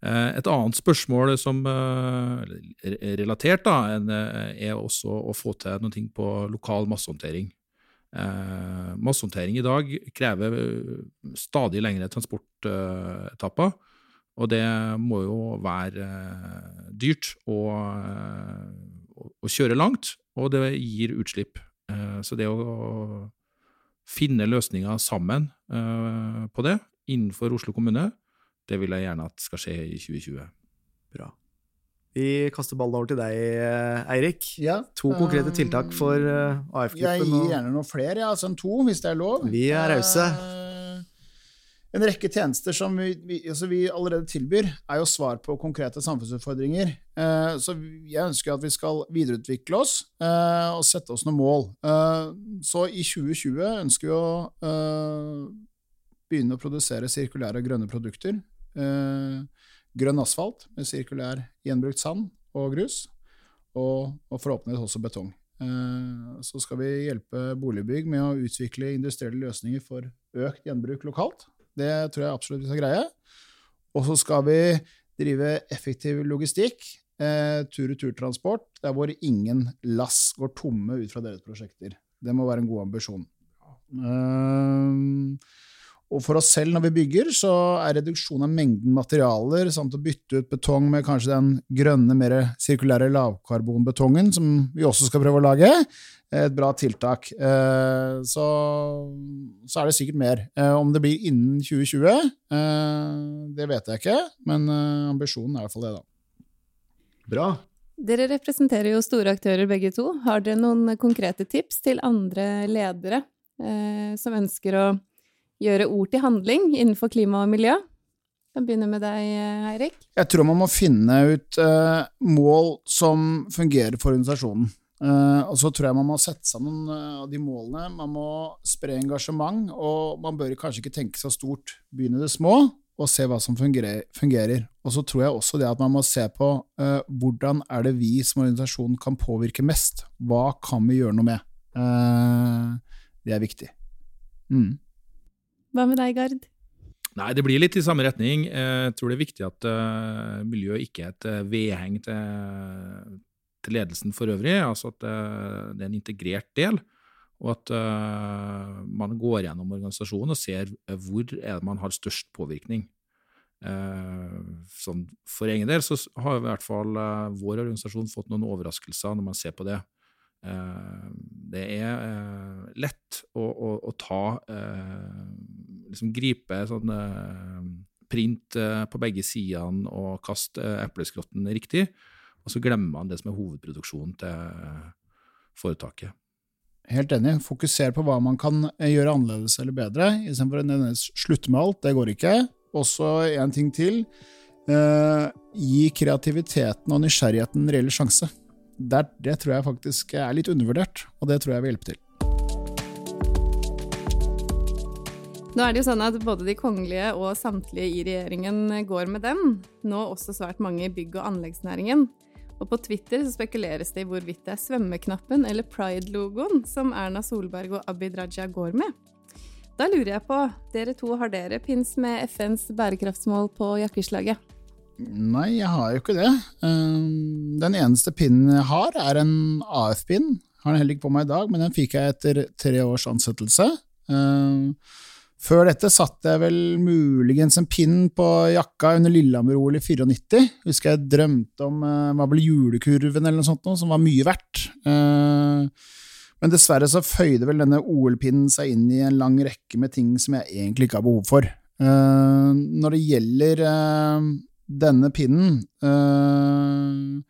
Eh, et annet spørsmål som er eh, relatert, da, eh, er også å få til noe på lokal massehåndtering. Massehåndtering i dag krever stadig lengre transportetapper, og det må jo være dyrt å, å kjøre langt, og det gir utslipp. Så det å finne løsninger sammen på det innenfor Oslo kommune. Det vil jeg gjerne at skal skje i 2020. Bra. Vi kaster ballen over til deg, Eirik. Ja, to konkrete tiltak for uh, AF-gruppen. Jeg gir gjerne noen flere, ja, altså en to, hvis det er lov. Vi er rause. En rekke tjenester som vi, vi, altså vi, allerede tilbyr, er jo svar på konkrete samfunnsutfordringer. Eh, så jeg ønsker at vi skal videreutvikle oss eh, og sette oss noen mål. Eh, så i 2020 ønsker vi å begynne å produsere sirkulære og grønne produkter. Grønn asfalt med sirkulær gjenbrukt sand og grus, og, og forhåpentligvis også betong. Så skal vi hjelpe boligbygg med å utvikle industrielle løsninger for økt gjenbruk lokalt. Det tror jeg absolutt vi skal greie. Og så skal vi drive effektiv logistikk, eh, tur-retur-transport, der hvor ingen lass går tomme ut fra deres prosjekter. Det må være en god ambisjon. Uh, og for oss selv når vi bygger, så er reduksjon av mengden materialer samt å bytte ut betong med kanskje den grønne, mer sirkulære lavkarbonbetongen, som vi også skal prøve å lage, et bra tiltak. Eh, så, så er det sikkert mer. Eh, om det blir innen 2020, eh, det vet jeg ikke, men ambisjonen er i hvert fall det, da. Bra. Dere representerer jo store aktører begge to. Har dere noen konkrete tips til andre ledere eh, som ønsker å gjøre ord til handling innenfor klima og miljø? Jeg kan begynne med deg, Eirik. Jeg tror man må finne ut uh, mål som fungerer for organisasjonen. Uh, og så tror jeg man må sette sammen uh, de målene. Man må spre engasjement, og man bør kanskje ikke tenke så stort. Begynne det små, og se hva som fungerer. fungerer. Og så tror jeg også det at man må se på hvordan er det vi som organisasjon kan påvirke mest. Hva kan vi gjøre noe med? det er viktig. Mm. Hva med deg, Gard? Nei, Det blir litt i samme retning. Jeg tror det er viktig at uh, miljøet ikke er et uh, vedheng til, ledelsen for øvrig. altså At uh, det er en integrert del. Og at man går gjennom organisasjonen og ser hvor er det man har størst påvirkning. sånn for egen del så har i hvert fall vår organisasjon fått noen overraskelser når man ser på det. Eh, det er eh, lett å, å, å ta eh, liksom Gripe sånn print på begge sidene og kaste epleskrotten riktig, og så glemmer man det som er hovedproduksjonen til foretaket. Helt enig. Fokuser på hva man kan gjøre annerledes eller bedre, istedenfor å slutte med alt. Det går ikke. Også en ting til. Eh, gi kreativiteten og nysgjerrigheten en reell sjanse det, det tror jeg faktisk er litt undervurdert, og det tror jeg vil hjelpe til. Nå er det jo sånn at både de kongelige og samtlige i regjeringen går med den. Nå også svært mange i bygg- og anleggsnæringen. Og på Twitter så spekuleres det i hvorvidt det er svømmeknappen eller pride-logoen som Erna Solberg og Abid Raja går med. Da lurer jeg på, dere to, har dere pins med FNs bærekraftsmål på jakkeslaget? Nei, jeg har jo ikke det. Ehm, den eneste pinnen jeg har, er en AF-pinn. Har den heller ikke på meg i dag, men den fikk jeg etter tre års ansettelse. Ehm, før dette satte jeg vel muligens en pinn på jakka under Lillehammer-OL i 94. Husker jeg drømte om hva var vel julekurven eller noe sånt, som var mye verdt. Ehm, men dessverre så føyde vel denne OL-pinnen seg inn i en lang rekke med ting som jeg egentlig ikke har behov for. Når det gjelder denne pinnen øh,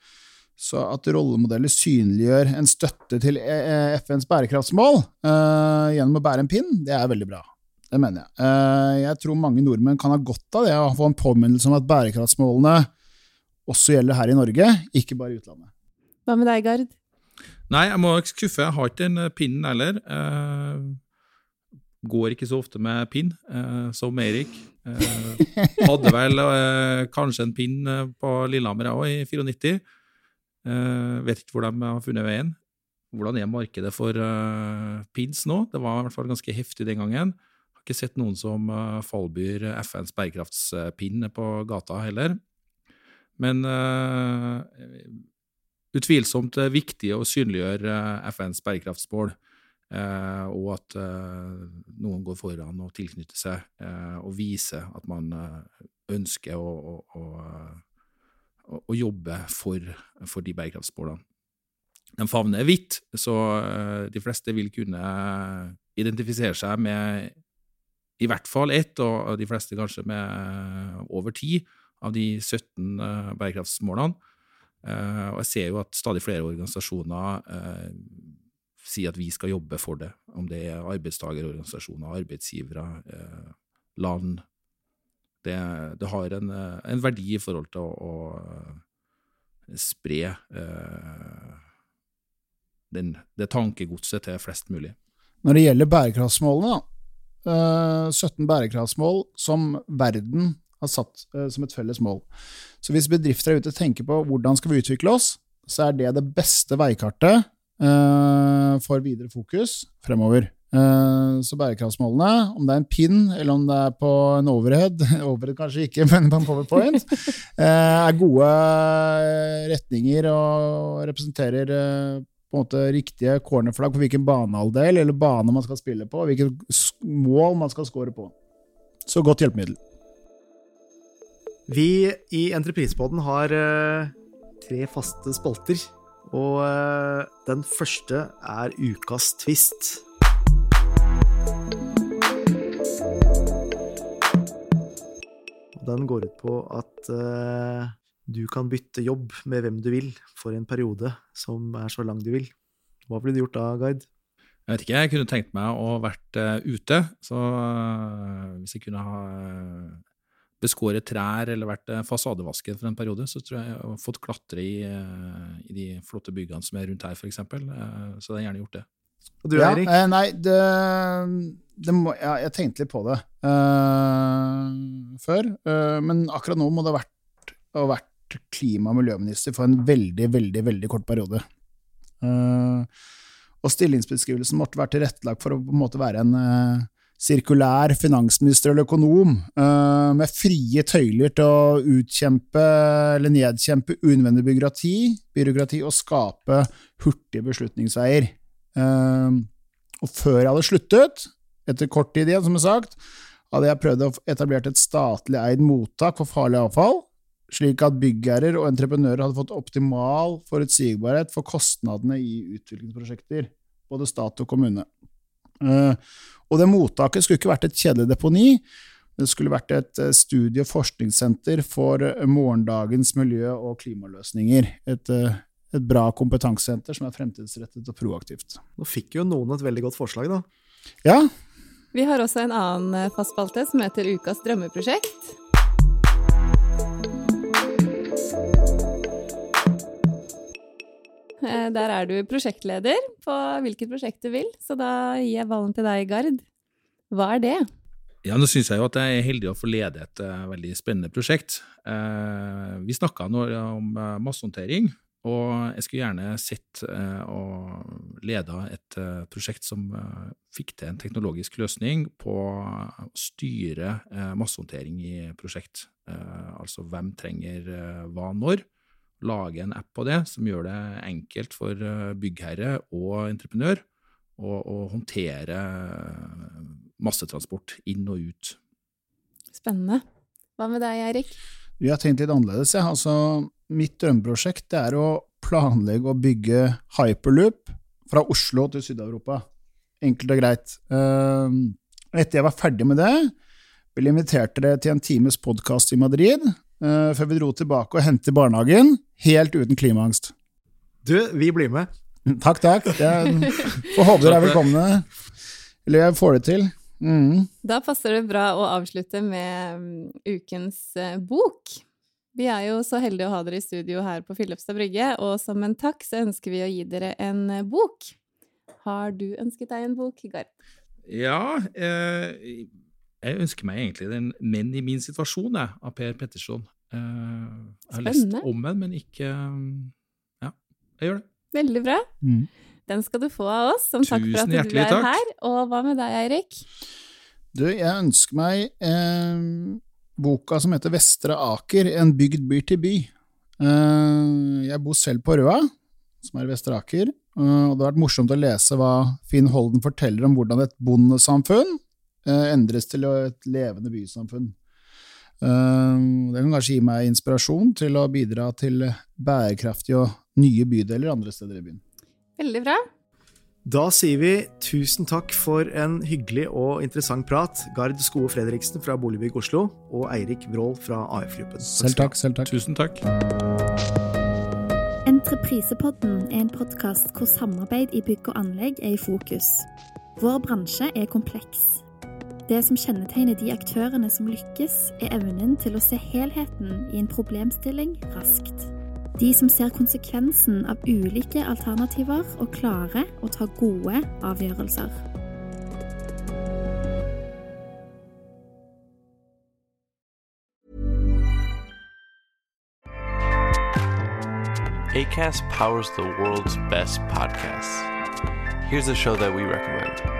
så at rollemodeller synliggjør en støtte til eh, FNs bærekraftsmål øh, gjennom å bære en pinn, det er veldig bra. Det mener jeg. Uh, jeg tror mange nordmenn kan ha godt av det å få en påminnelse om at bærekraftsmålene også gjelder her i Norge, ikke bare i utlandet. Hva med deg, Gard? Nei, jeg må skuffe. Jeg har ikke den pinnen heller. Uh, går ikke så ofte med pinn, uh, som Eirik. Eh, hadde vel eh, kanskje en pinn eh, på Lillehammer òg, i 94. Eh, vet ikke hvor de har funnet veien. Hvordan er markedet for pins nå? Det var i hvert fall ganske heftig den gangen. Har ikke sett noen som fallbyr FNs bærekraftspinn på gata heller. Men uh, utvilsomt viktig å synliggjøre FNs bærekraftsmål. Eh, og at eh, noen går foran og tilknytter seg eh, og viser at man ønsker å, å, å, å jobbe for, for, de bærekraftsmålene. De favner vidt, så de fleste vil kunne identifisere seg med i hvert fall ett, og de fleste kanskje med over ti, av de 17 bærekraftsmålene. og jeg ser jo at stadig flere organisasjoner sier at vi skal jobbe for det, om det er arbeidstagerorganisasjoner, arbeidsgivere, land. Det, det har en, en, verdi i forhold til å, å spre den, det tankegodset til flest mulig. Når det gjelder bærekraftsmålene, da, 17 eh, bærekraftsmål som verden har satt eh, som et felles mål. Så hvis bedrifter er ute og tenker på hvordan skal vi utvikle oss, så er det det beste veikartet for videre fokus fremover. Uh, så bærekraftsmålene, om det er en pin eller om det er på en overhead, overhead kanskje ikke, men på en powerpoint, uh, er gode retninger og representerer på en måte riktige cornerflagg på hvilken banehalvdel eller bane man skal spille på, og hvilket mål man skal score på. Så godt hjelpemiddel. Vi i Entreprisepoden har tre faste spalter, og uh, den første er ukas twist. Den går ut på at uh, du kan bytte jobb med hvem du vil for en periode som er så lang du vil. Hva ville du gjort da, Gard? Jeg vet ikke, jeg kunne tenkt meg å vært uh, ute. Så hvis jeg kunne ha beskåret trær eller vært fasadevasken for en periode, så tror jeg jeg har fått klatre i, i de flotte byggene som er rundt her, f.eks. Uh, så jeg jeg gjerne gjort det. Og du, ja, Erik? nei, det, det må, ja, jeg tenkte litt på det før, men akkurat nå må det ha vært, ha vært klima- og miljøminister for en veldig, veldig, veldig kort periode. Uh, og stillingsbeskrivelsen måtte være tilrettelagt for å på en måte være en uh, sirkulær finansminister eller økonom, uh, med frie tøyler til å utkjempe eller nedkjempe unødvendig byråkrati, byråkrati og skape hurtige beslutningsveier. og før jeg hadde sluttet, etter kort tid igjen, som sagt, hadde jeg prøvd å etablere et statlig eid mottak for farlig avfall, slik at byggherrer og entreprenører hadde fått optimal forutsigbarhet for kostnadene i utviklingsprosjekter, både stat og kommune. Eh, og det mottaket skulle ikke vært et kjedelig deponi, det skulle vært et eh, studie- og forskningssenter for morgendagens miljø- og klimaløsninger. Et, eh, et bra kompetansesenter som er fremtidsrettet og proaktivt. Nå fikk jo noen et veldig godt forslag, da. Ja. Vi har også en annen fast spalte som heter Ukas drømmeprosjekt. Der er du prosjektleder på hvilket prosjekt du vil, så da gir jeg ballen til deg, Gard. Hva er det? Ja, Nå syns jeg jo at jeg er heldig å få lede et uh, veldig spennende prosjekt. Uh, vi snakka nå om massehåndtering, og jeg skulle gjerne sett og leda et prosjekt som fikk til en teknologisk løsning på å styre massehåndtering i prosjekt. altså hvem trenger hva når lage en app på det som gjør det enkelt for eh, byggherre og entreprenør å, å håndtere eh, massetransport inn og ut. Spennende. Hva med deg, Eirik? Vi har tenkt litt annerledes. Ja. Altså, mitt drømmeprosjekt er å planlegge og bygge hyperloop fra Oslo til Syd-Europa. Enkelt og greit. Eh, etter jeg var ferdig med det, ble invitert dere til en times podkast i Madrid, før vi dro tilbake og hentet barnehagen helt uten klimaangst. Du, vi blir med. Takk, takk. Jeg får håpe dere er velkomne. Eller jeg får det til. Mm. Da passer det bra å avslutte med mm, ukens uh, bok. Vi er jo så heldige å ha dere i studio her på Filipstad brygge, og som en takk så ønsker vi å gi dere en uh, bok. Har du ønsket deg en bok, Gard? Ja, eh, jeg ønsker meg egentlig den 'Menn i min situasjon' av Per Petterson. Eh, jeg har lest om den, men ikke Ja, jeg gjør det. Veldig bra. Mm. Den skal du få av oss, som takk for at du er takk. her. Og hva med deg, Eirik? Du, jeg ønsker meg eh, boka som heter Vestre Aker, en bygd by til by. Eh, jeg bor selv på Røa, som er i Vestre Aker, og det har vært morsomt å lese hva Finn Holden forteller om hvordan et bondesamfunn eh, endres til et levende bysamfunn. Ehm, det kan kanskje gi meg inspirasjon til å bidra til bærekraftige og nye bydeler andre steder i byen. Veldig bra. Da sier vi tusen takk for en hyggelig og interessant prat, Gard Skoe Fredriksen fra Boligbygg Oslo og Eirik Vrål fra AF-gruppen. Selv takk, selv takk. Tusen takk. Entreprisepodden er en podkast hvor samarbeid i bygg og anlegg er i fokus. Vår bransje er kompleks. Det som kjennetegner de aktørene som lykkes, er evnen til å se helheten i en problemstilling raskt. De som ser konsekvensen av ulike alternativer og klarer å ta gode avgjørelser. ACAS powers the world's best podcasts. Here's a show that we recommend.